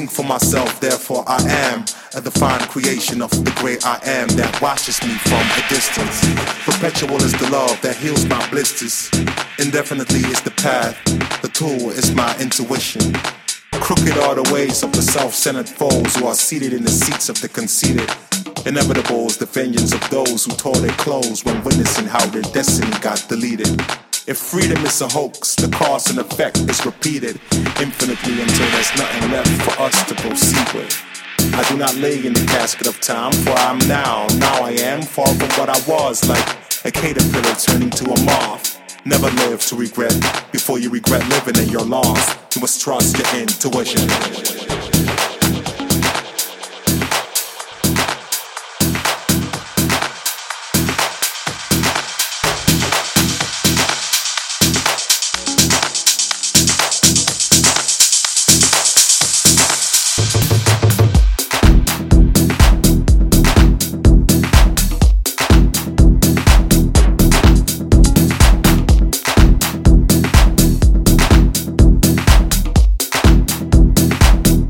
think for myself, therefore I am a divine creation of the great I am that watches me from a distance. Perpetual is the love that heals my blisters. Indefinitely is the path, the tool is my intuition. Crooked are the ways of the self-centered foes who are seated in the seats of the conceited. Inevitable is the vengeance of those who tore their clothes when witnessing how their destiny got deleted. If freedom is a hoax, the cause and effect is repeated infinitely until there's nothing left for us to proceed with. I do not lay in the casket of time, for I am now. Now I am far from what I was, like a caterpillar turning to a moth. Never live to regret. Before you regret living in your loss, you must trust your intuition.